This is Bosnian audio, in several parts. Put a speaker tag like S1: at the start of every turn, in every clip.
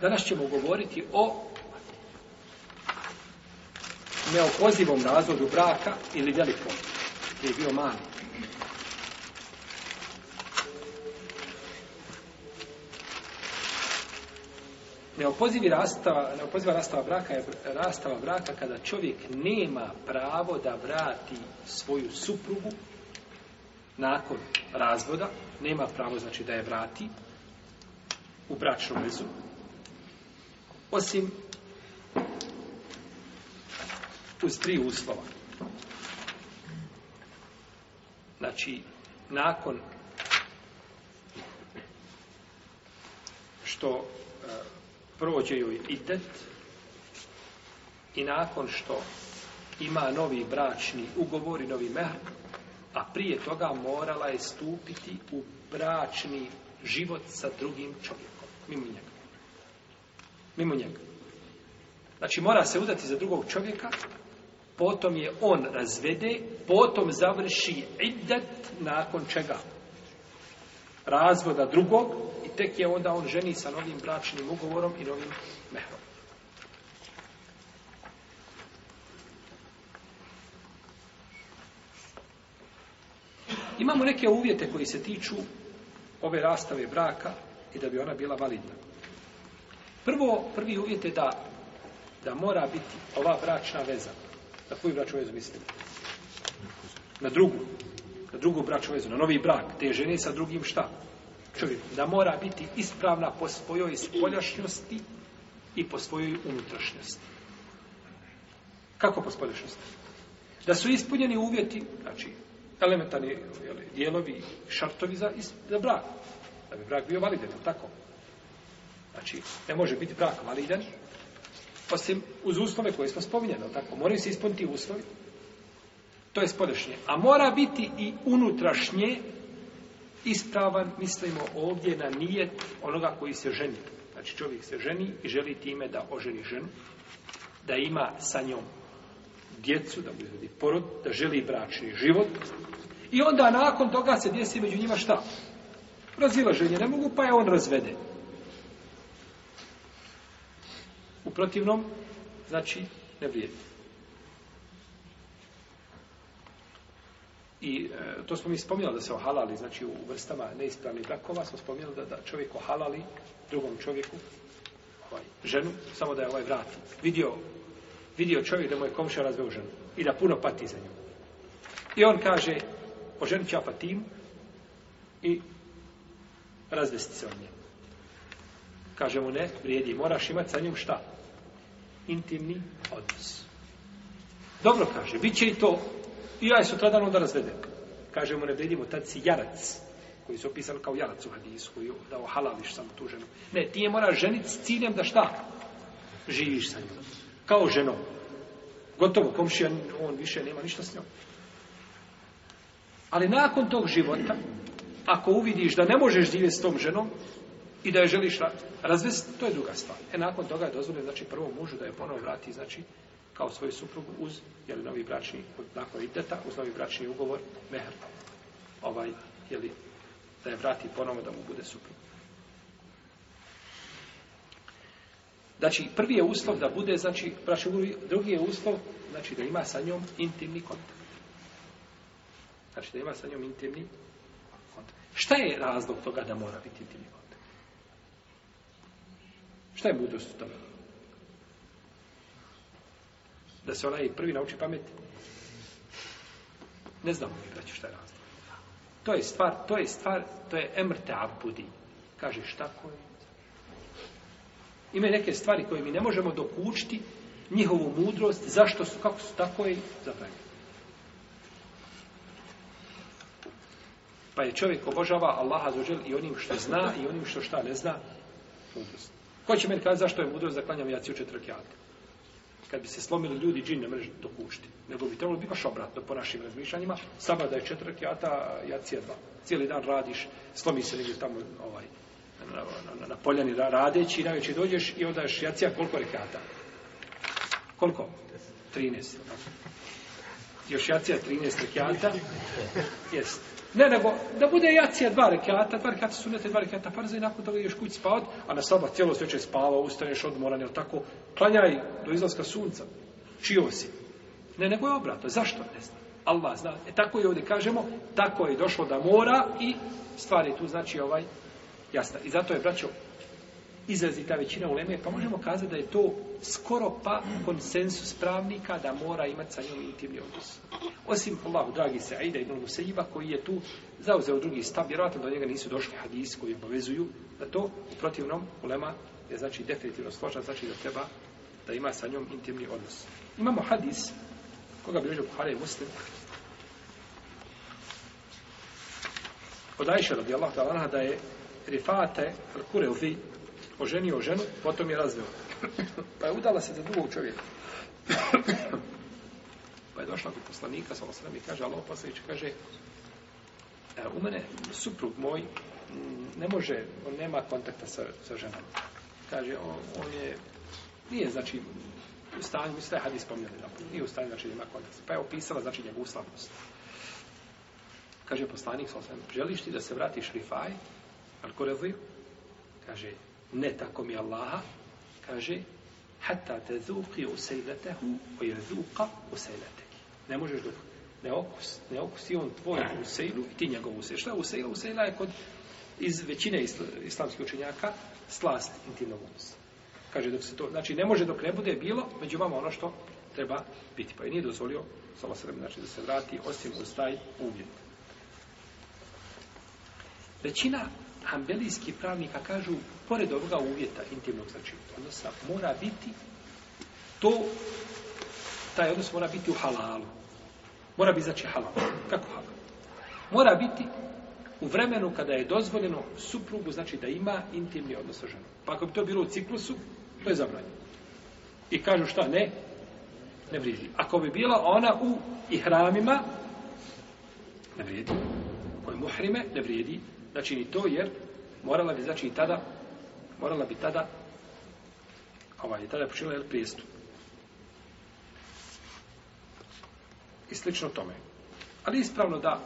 S1: Danas ćemo govoriti o neopozivom razvodu braka ili velikom, koji je bio mali. rastava, neopoziva rastava braka je rastava braka kada čovjek nema pravo da vrati svoju suprugu nakon razvoda, nema pravo znači da je vrati u bračnu vezu, osim uz tri uslova. Znači, nakon što e, prođe joj idet i nakon što ima novi bračni ugovor i novi mehr, a prije toga morala je stupiti u bračni život sa drugim čovjekom, mimo njega mimo njega. Znači mora se udati za drugog čovjeka, potom je on razvede, potom završi idet nakon čega? Razvoda drugog i tek je onda on ženi sa novim bračnim ugovorom i novim mehrom. Imamo neke uvjete koji se tiču ove rastave braka i da bi ona bila validna. Prvo, prvi uvjet je da, da mora biti ova bračna veza. Na koju bračnu vezu mislite? Na drugu. Na drugu bračnu vezu, na novi brak. Te žene sa drugim šta? Čovjek. Da mora biti ispravna po svojoj spoljašnjosti i po svojoj unutrašnjosti. Kako po spoljašnjosti? Da su ispunjeni uvjeti, znači elementarni dijelovi, šartovi za, za brak. Da bi brak bio validan, tako? Znači, ne može biti brak validan, osim uz uslove koje smo spominjali, tako? Moraju se ispuniti uslovi. To je spodešnje A mora biti i unutrašnje ispravan, mislimo ovdje na nije onoga koji se ženi. Znači čovjek se ženi i želi time da oženi ženu, da ima sa njom djecu, da bude porod, da želi bračni život. I onda nakon toga se djesi među njima šta? Razilaženje ne mogu, pa je on razveden protivnom, znači, ne vrijedi. I e, to smo mi spominjali da se ohalali, znači u vrstama neispravnih brakova smo spominjali da, da čovjek ohalali drugom čovjeku ovaj, ženu, samo da je ovaj vratio. Vidio, vidio čovjek da mu je komša razveo ženu i da puno pati za nju. I on kaže, oženit ću ja i razvesti se od nje. Kaže mu ne, vrijedi, moraš imati sa njom šta? intimni odnos. Dobro kaže, bit će i to. I ja je sutradan onda razvedem. Kaže mu ne vidimo, tad si jarac. Koji se opisan kao jarac u hadijsku koji da halališ samo tu ženu. Ne, ti je mora ženiti s ciljem da šta? Živiš sa njom. Kao ženom. Gotovo, komšija, on više nema ništa s njom. Ali nakon tog života, ako uvidiš da ne možeš živjeti s tom ženom, i da je želiš razvesti, to je druga stvar. E nakon toga je dozvoljeno znači prvom mužu da je ponovo vrati znači kao svoju suprugu uz novi bračni nakon ideta, uz novi bračni ugovor mehr. Ovaj jeli da je vrati ponovo da mu bude suprug. Znači, prvi je uslov da bude, znači, ugovor drugi je uslov, znači, da ima sa njom intimni kontakt. Znači, da ima sa njom intimni kontakt. Šta je razlog toga da mora biti intimni kontakt? Šta je mudrost u tome? Da se onaj prvi nauči pameti? Ne znamo mi, braću, šta je razlog. To je stvar, to je stvar, to je emrte Kažeš tako je. Ima neke stvari koje mi ne možemo dokučiti, njihovu mudrost, zašto su, kako su tako i Pa je čovjek obožava Allaha zaođel i onim što zna i onim što šta ne zna mudrost. Ko će meni kazati zašto je mudro zaklanjam jaciju četiri rekiata? Kad bi se slomili ljudi, džin ne mreži do kušti. Nego bi trebalo biti baš obratno po našim razmišljanjima. samo da je četiri jaci jacija dva. Cijeli dan radiš, slomi se negdje tamo ovaj, na, na, na poljani radeći, najveći dođeš i onda ješ jacija koliko rekata? Koliko? 13. Još jacija 13 rekata Jeste. Ne, nego da bude jacija dva rekata, dva rekata sunete, dva rekata farza i nakon toga ideš kući spavat, a na sabah cijelo sveče spava, ustaneš odmoran, jel tako, klanjaj do izlaska sunca, čio si. Ne, nego je obratno. Zašto? Ne znam. Allah zna. E tako i ovdje kažemo, tako je došlo da mora i stvari tu znači ovaj jasna. I zato je, braćo, izrazita većina uleme, pa možemo kazati da je to skoro pa konsensus pravnika da mora imati sa njom intimni odnos. Osim Allahu, dragi se Aida ibn Sejiba, koji je tu zauzeo drugi stav, vjerojatno do njega nisu došli hadisi koji obavezuju da to u protivnom ulema je znači definitivno složan, znači da treba da ima sa njom intimni odnos. Imamo hadis koga bilježe Buhara i Muslim od Aisha radijallahu ta'ala da je Rifate al-Kureuvi oženio ženu, potom je razveo. Pa je udala se za drugog čovjeka. Pa je došla kod poslanika, sa se i kaže, ali kaže, e, u mene suprug moj ne može, on nema kontakta sa, sa ženom. Kaže, on, on, je, nije, znači, u stanju, mislim da je hadis nije u stanju, znači, nema kontakta. Pa je opisala, znači, njegovu uslavnost. Kaže poslanik, sa želiš ti da se vratiš Rifaj, ali ko Kaže, ne tako mi Allaha, kaže, hatta te u usejletehu, o je Ne možeš dok ne okus, ne okusi, on tvoj i ti njegov sejlu. Šta je je kod iz većine islamskih učenjaka slast intimnog odnosa. Kaže dok se to, znači ne može dok ne bude bilo među vama ono što treba biti. Pa je nije dozvolio samo se znači da se vrati osim uz taj uvjet. Većina Hambelijski pravnika kažu, pored ovoga uvjeta intimnog znači odnosa, mora biti to, taj odnos mora biti u halalu. Mora biti znači halal. Kako halal? Mora biti u vremenu kada je dozvoljeno suprugu, znači da ima intimni odnos sa ženom. Pa ako bi to bilo u ciklusu, to je zabranjeno. I kažu šta ne? Ne vrijedi. Ako bi bila ona u ihramima, ne vrijedi. je muhrime, ne vrijedi Znači i to jer morala bi znači i tada morala bi tada ovaj, tada je počinila prijestup. I slično tome. Ali ispravno da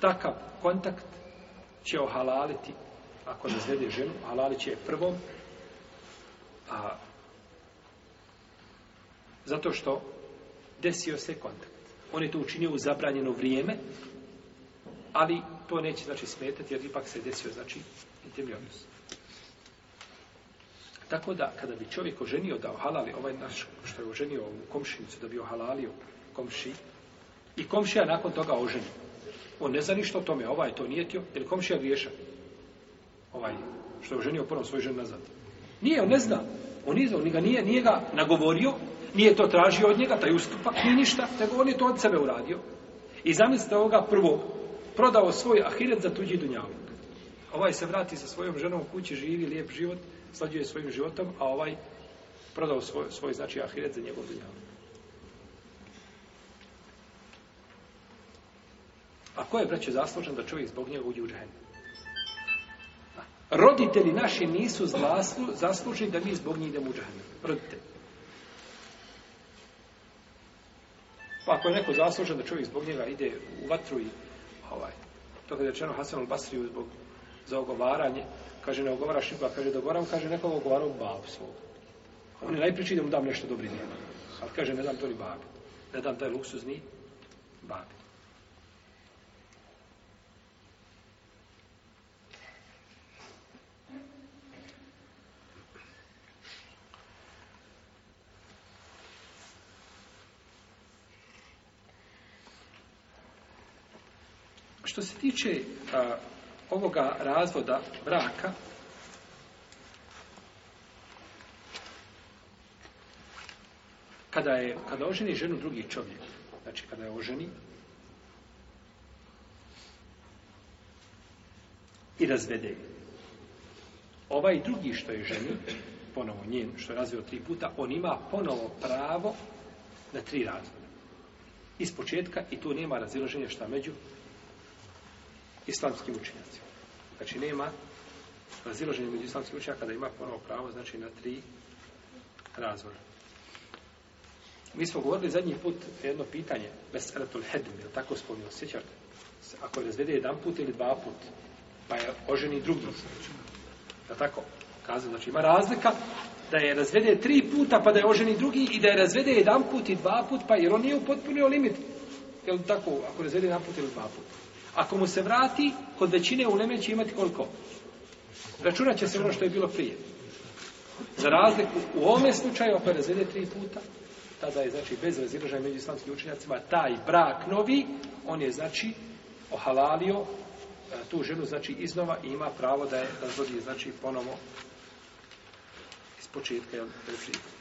S1: takav kontakt će ohalaliti ako zvede ženu, halalit će je prvom a, zato što desio se kontakt. On je to učinio u zabranjeno vrijeme ali to neće znači smetati jer ipak se desio znači intimni odnos. Tako da kada bi čovjek oženio da halali ovaj naš što je oženio u komšinicu da bi ohalalio komši i komšija nakon toga oženio. On ne zna ništa o tome, ovaj to nije tio, jer komšija griješa. Ovaj što je oženio prvo svoju ženu nazad. Nije, on ne zna. On, nije, on ga nije, nije ga nagovorio, nije to tražio od njega, taj ustupak, nije ništa, nego on je to od sebe uradio. I zamislite ovoga prvog prodao svoj ahiret za tuđi dunjavog. Ovaj se vrati sa svojom ženom u kući, živi lijep život, slađuje svojim životom, a ovaj prodao svoj, svoj znači ahiret za njegov dunjavog. A ko je, braće, zaslužen da čovjek zbog njega uđe u džahennem? Roditelji naši nisu zlaslu, da mi zbog njih idemo u Roditelji. Pa ako je neko zaslužen da čovjek zbog njega ide u vatru i ovaj. To kad je rečeno Hasan al zbog za ogovaranje, kaže ne ogovaraš iba, kaže dogovoram, kaže nekoga ogovarao babu svog. On je najpriči da mu dam nešto dobri djela. Ali kaže ne dam to ni babi. Ne dam taj luksuzni babi. Što se tiče ovoga razvoda braka, kada je, kada oženi ženu drugi čovjek, znači kada je oženi i razvede Ovaj drugi što je ženi, ponovo njen, što je razvio tri puta, on ima ponovo pravo na tri razvoda. Iz početka i tu nema raziloženja šta među islamskim učinjacima. Znači nema raziloženja među islamskim učinjaka da ima ponovo pravo znači na tri razvora. Mi smo govorili zadnji put jedno pitanje, Meseletul Hedm, je tako spomenuo, sjećate? Ako je razvede jedan put ili dva put, pa je oženi drugi. Je tako? kazao znači ima razlika da je razvede tri puta pa da je oženi drugi i da je razvede jedan put i dva put, pa jer on nije upotpunio limit. Je tako, ako razvede jedan put ili dva put. Ako mu se vrati, kod većine uleme će imati koliko? Računat će se ono što je bilo prije. Za razliku u ovome slučaju, ako je tri puta, tada je znači bez razilaženja među islamskim učenjacima taj brak novi, on je znači ohalalio e, tu ženu znači iznova i ima pravo da je razvodi znači ponovo iz početka jel,